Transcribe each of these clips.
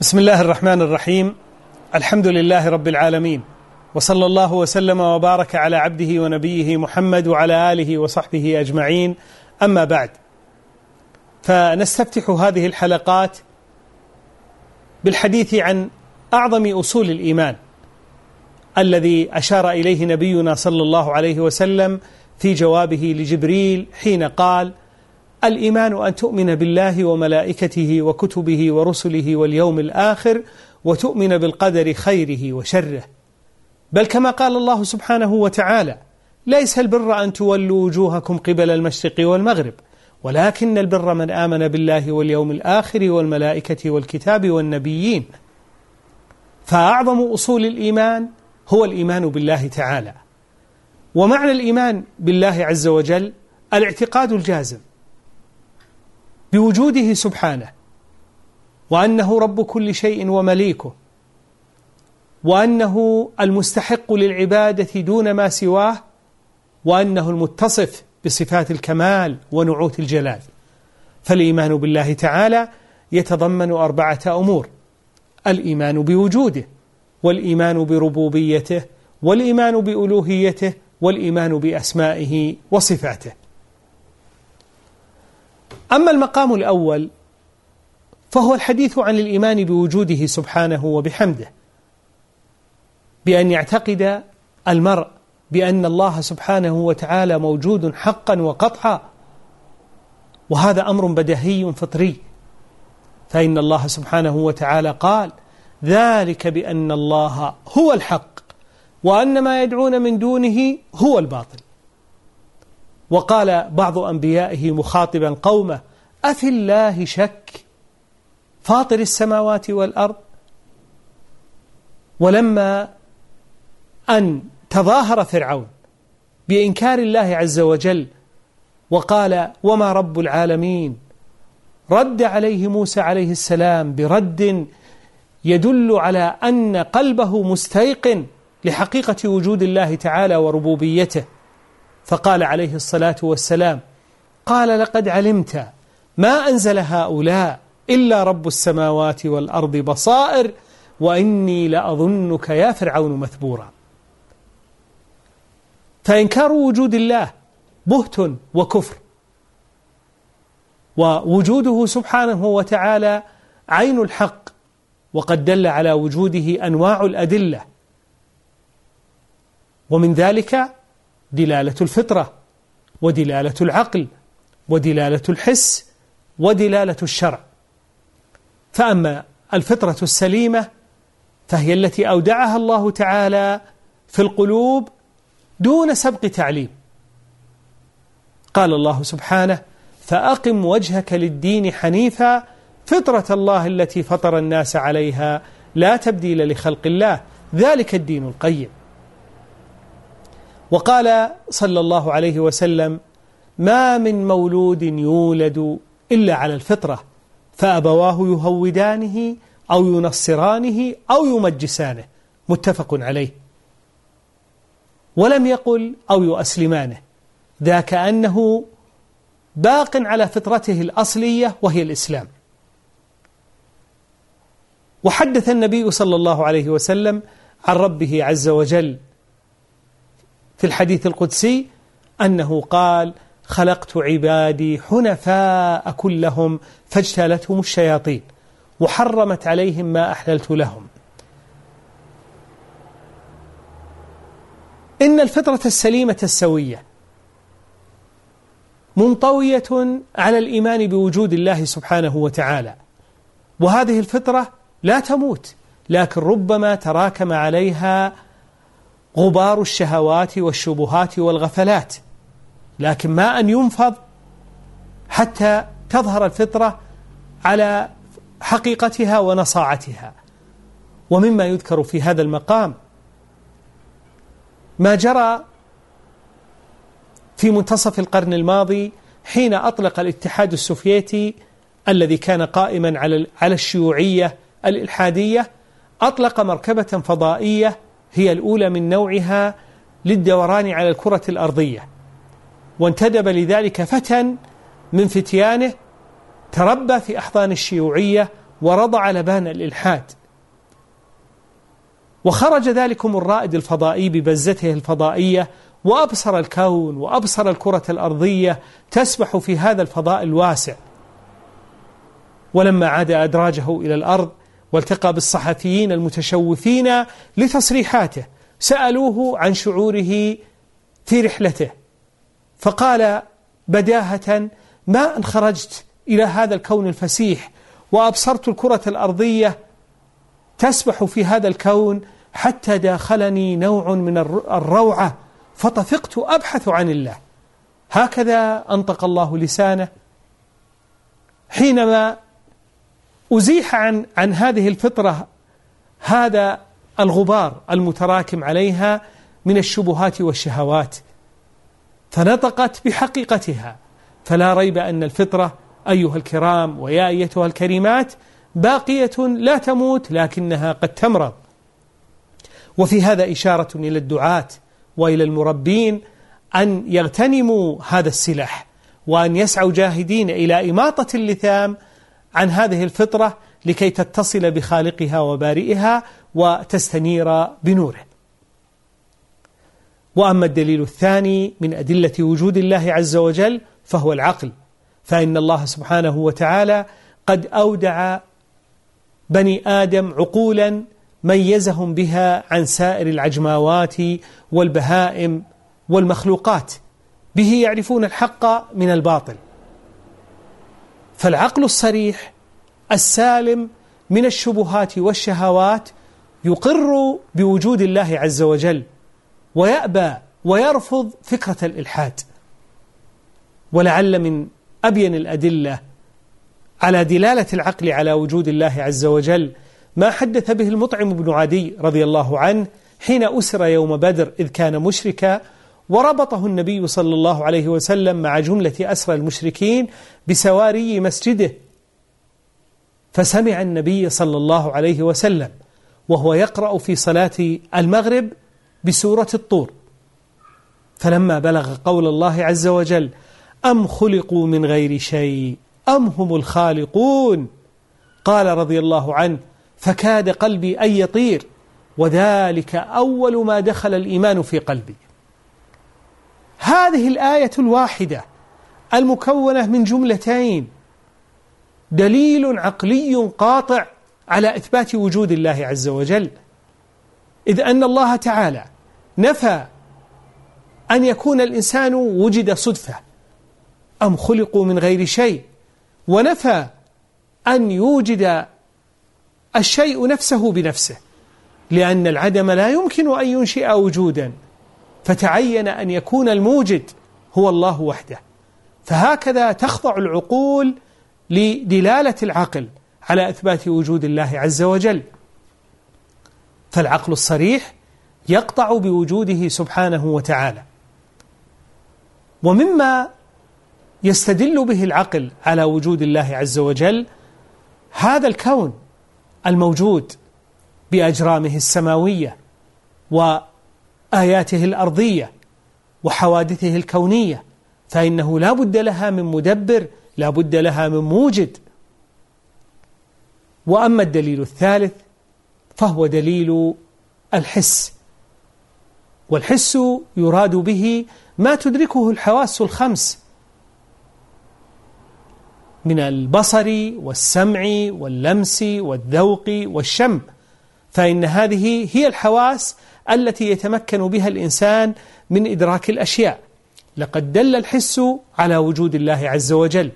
بسم الله الرحمن الرحيم الحمد لله رب العالمين وصلى الله وسلم وبارك على عبده ونبيه محمد وعلى آله وصحبه أجمعين أما بعد فنستفتح هذه الحلقات بالحديث عن أعظم أصول الإيمان الذي أشار إليه نبينا صلى الله عليه وسلم في جوابه لجبريل حين قال الإيمان أن تؤمن بالله وملائكته وكتبه ورسله واليوم الآخر وتؤمن بالقدر خيره وشره. بل كما قال الله سبحانه وتعالى ليس البر أن تولوا وجوهكم قبل المشرق والمغرب ولكن البر من آمن بالله واليوم الآخر والملائكة والكتاب والنبيين. فأعظم أصول الإيمان هو الإيمان بالله تعالى. ومعنى الإيمان بالله عز وجل الاعتقاد الجازم. بوجوده سبحانه وأنه رب كل شيء ومليكه وأنه المستحق للعبادة دون ما سواه وأنه المتصف بصفات الكمال ونعوت الجلال. فالإيمان بالله تعالى يتضمن أربعة أمور الإيمان بوجوده والإيمان بربوبيته والإيمان بألوهيته والإيمان بأسمائه وصفاته. أما المقام الأول فهو الحديث عن الإيمان بوجوده سبحانه وبحمده بأن يعتقد المرء بأن الله سبحانه وتعالى موجود حقا وقطعا وهذا أمر بدهي فطري. فإن الله سبحانه وتعالى قال ذلك بأن الله هو الحق وأن ما يدعون من دونه هو الباطل. وقال بعض أنبيائه مخاطبا قومه أفي الله شك؟ فاطر السماوات والأرض؟ ولما أن تظاهر فرعون بإنكار الله عز وجل وقال وما رب العالمين؟ رد عليه موسى عليه السلام برد يدل على أن قلبه مستيقن لحقيقة وجود الله تعالى وربوبيته. فقال عليه الصلاة والسلام قال لقد علمت ما أنزل هؤلاء إلا رب السماوات والأرض بصائر وإني لأظنك يا فرعون مثبورا. فإنكار وجود الله بهت وكفر ووجوده سبحانه وتعالى عين الحق وقد دل على وجوده أنواع الأدلة. ومن ذلك دلالة الفطرة ودلالة العقل ودلالة الحس ودلالة الشرع. فأما الفطرة السليمة فهي التي أودعها الله تعالى في القلوب دون سبق تعليم. قال الله سبحانه فأقم وجهك للدين حنيفا فطرة الله التي فطر الناس عليها لا تبديل لخلق الله. ذلك الدين القيم. وقال صلى الله عليه وسلم ما من مولود يولد إلا على الفطرة فأبواه يهودانه أو ينصرانه أو يمجسانه. متفق عليه. ولم يقل أو يؤسلمانه ذاك أنه باق على فطرته الأصلية وهي الإسلام. وحدث النبي صلى الله عليه وسلم عن ربه عز وجل في الحديث القدسي أنه قال خلقت عبادي حنفاء كلهم فاجتالتهم الشياطين وحرمت عليهم ما أحللت لهم. إن الفطرة السليمة السوية منطوية على الإيمان بوجود الله سبحانه وتعالى وهذه الفطرة لا تموت لكن ربما تراكم عليها غبار الشهوات والشبهات والغفلات لكن ما أن ينفض حتى تظهر الفطرة على حقيقتها ونصاعتها. ومما يذكر في هذا المقام ما جرى في منتصف القرن الماضي حين أطلق الاتحاد السوفيتي الذي كان قائما على على الشيوعية الإلحادية أطلق مركبة فضائية هي الأولى من نوعها للدوران على الكرة الأرضية. وانتدب لذلك فتى من فتيانه تربى في أحضان الشيوعية ورضع لبان الإلحاد. وخرج ذلكم الرائد الفضائي ببزته الفضائية وأبصر الكون وأبصر الكرة الأرضية تسبح في هذا الفضاء الواسع. ولما عاد أدراجه إلى الأرض والتقى بالصحفيين المتشوفين لتصريحاته. سألوه عن شعوره في رحلته. فقال بداهة ما أن خرجت إلى هذا الكون الفسيح وأبصرت الكرة الأرضية تسبح في هذا الكون حتى داخلني نوع من الروعة فطفقت أبحث عن الله. هكذا أنطق الله لسانه. حينما أزيح عن عن هذه الفطرة هذا الغبار المتراكم عليها من الشبهات والشهوات فنطقت بحقيقتها. فلا ريب أن الفطرة أيها الكرام ويا أيتها الكريمات باقية لا تموت لكنها قد تمرض. وفي هذا إشارة إلى الدعاة وإلى المربين أن يغتنموا هذا السلاح وأن يسعوا جاهدين إلى إماطة اللثام عن هذه الفطرة لكي تتصل بخالقها وبارئها وتستنير بنوره. وأما الدليل الثاني من أدلة وجود الله عز وجل فهو العقل فإن الله سبحانه وتعالى قد أودع بني آدم عقولا ميزهم بها عن سائر العجماوات والبهائم والمخلوقات به يعرفون الحق من الباطل. فالعقل الصريح السالم من الشبهات والشهوات يقر بوجود الله عز وجل ويأبى ويرفض فكرة الإلحاد. ولعل من أبين الأدلة على دلالة العقل على وجود الله عز وجل ما حدث به المطعم بن عدي رضي الله عنه حين أسر يوم بدر إذ كان مشركا وربطه النبي صلى الله عليه وسلم مع جملة أسرى المشركين بسواري مسجده. فسمع النبي صلى الله عليه وسلم وهو يقرأ في صلاة المغرب بسورة الطور. فلما بلغ قول الله عز وجل أم خلقوا من غير شيء؟ أم هم الخالقون؟ قال رضي الله عنه فكاد قلبي أن يطير وذلك أول ما دخل الإيمان في قلبي. هذه الآية الواحدة المكونة من جملتين. دليل عقلي قاطع على إثبات وجود الله عز وجل. إذ أن الله تعالى نفى أن يكون الإنسان وجد صدفة. أم خلقوا من غير شيء؟ ونفى أن يوجد الشيء نفسه بنفسه. لأن العدم لا يمكن أن ينشئ وجودا. فتعين أن يكون الموجد هو الله وحده. فهكذا تخضع العقول لدلالة العقل على إثبات وجود الله عز وجل. فالعقل الصريح يقطع بوجوده سبحانه وتعالى. ومما يستدل به العقل على وجود الله عز وجل هذا الكون الموجود بأجرامه السماوية وآياته الأرضية وحوادثه الكونية فإنه لا بد لها من مدبر لا بد لها من موجد. وأما الدليل الثالث فهو دليل الحس. والحس يراد به ما تدركه الحواس الخمس من البصر والسمع واللمس والذوق والشم. فإن هذه هي الحواس التي يتمكن بها الإنسان من إدراك الأشياء. لقد دل الحس على وجود الله عز وجل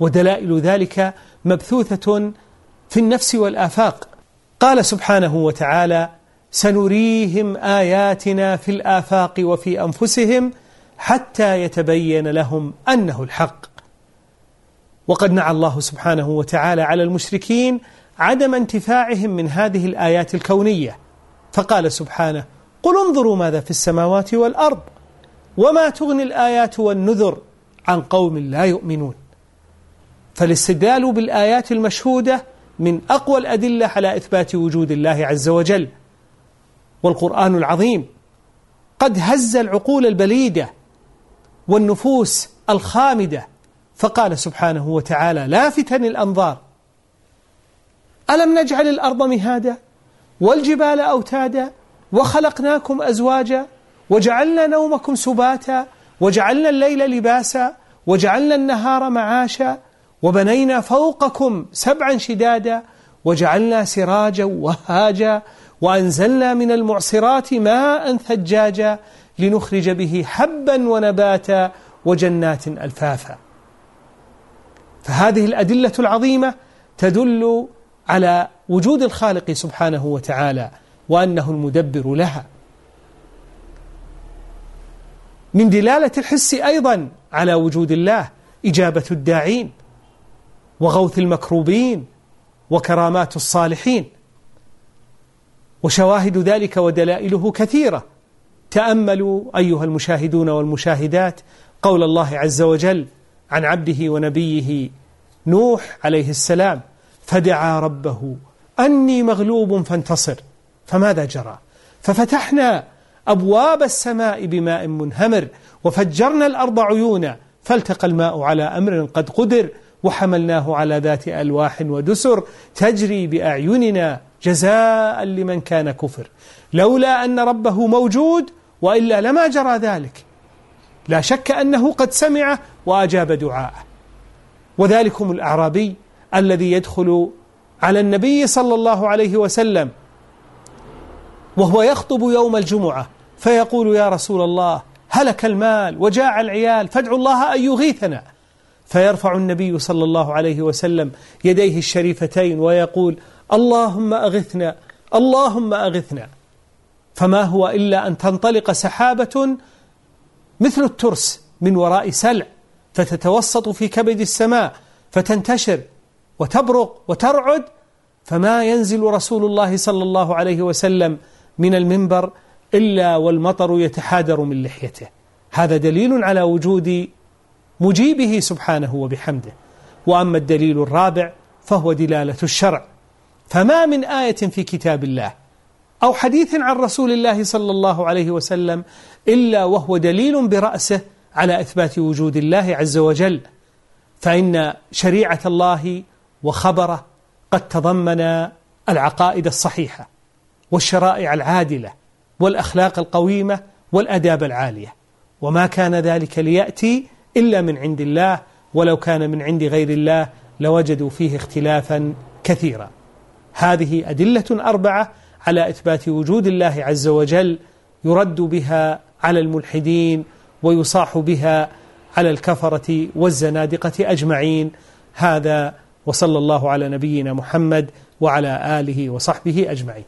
ودلائل ذلك مبثوثة في النفس والآفاق. قال سبحانه وتعالى سنريهم آياتنا في الآفاق وفي أنفسهم حتى يتبين لهم أنه الحق. وقد نعى الله سبحانه وتعالى على المشركين عدم انتفاعهم من هذه الآيات الكونية. فقال سبحانه قل انظروا ماذا في السماوات والأرض وما تغني الآيات والنذر عن قوم لا يؤمنون. فالاستدلال بالآيات المشهودة من أقوى الأدلة على إثبات وجود الله عز وجل. والقرآن العظيم قد هز العقول البليدة والنفوس الخامدة. فقال سبحانه وتعالى لافتا الأنظار ألم نجعل الأرض مهادا والجبال أوتادا وخلقناكم أزواجا وجعلنا نومكم سباتا وجعلنا الليل لباسا وجعلنا النهار معاشا وبنينا فوقكم سبعا شدادا وجعلنا سراجا وهاجا وأنزلنا من المعصرات ماء ثجاجا لنخرج به حبا ونباتا وجنات ألفافا. فهذه الأدلة العظيمة تدل على وجود الخالق سبحانه وتعالى وأنه المدبر لها. من دلالة الحس أيضا على وجود الله إجابة الداعين وغوث المكروبين وكرامات الصالحين. وشواهد ذلك ودلائله كثيرة. تأملوا أيها المشاهدون والمشاهدات قول الله عز وجل عن عبده ونبيه نوح عليه السلام فدعا ربه أني مغلوب فانتصر. فماذا جرى؟ ففتحنا أبواب السماء بماء منهمر وفجرنا الأرض عيونا فالتقى الماء على أمر قد قدر وحملناه على ذات ألواح ودسر تجري بأعيننا جزاء لمن كان كفر. لولا أن ربه موجود وإلا لما جرى ذلك؟ لا شك أنه قد سمع وأجاب دعاءه. وذلكم الأعرابي الذي يدخل على النبي صلى الله عليه وسلم وهو يخطب يوم الجمعة فيقول يا رسول الله هلك المال وجاع العيال فادعوا الله أن يغيثنا. فيرفع النبي صلى الله عليه وسلم يديه الشريفتين ويقول اللهم أغثنا اللهم أغثنا. فما هو إلا أن تنطلق سحابة مثل الترس من وراء سلع فتتوسط في كبد السماء فتنتشر. وتبرق وترعد فما ينزل رسول الله صلى الله عليه وسلم من المنبر إلا والمطر يتحادر من لحيته. هذا دليل على وجود مجيبه سبحانه وبحمده. وأما الدليل الرابع فهو دلالة الشرع. فما من آية في كتاب الله أو حديث عن رسول الله صلى الله عليه وسلم إلا وهو دليل برأسه على إثبات وجود الله عز وجل. فإن شريعة الله وخبره قد تضمن العقائد الصحيحة والشرائع العادلة والأخلاق القويمة والأداب العالية. وما كان ذلك ليأتي إلا من عند الله ولو كان من عند غير الله لوجدوا فيه اختلافا كثيرا. هذه أدلة أربعة على إثبات وجود الله عز وجل يرد بها على الملحدين ويصاح بها على الكفرة والزنادقة أجمعين. هذا وصلى الله على نبينا محمد وعلى آله وصحبه أجمعين.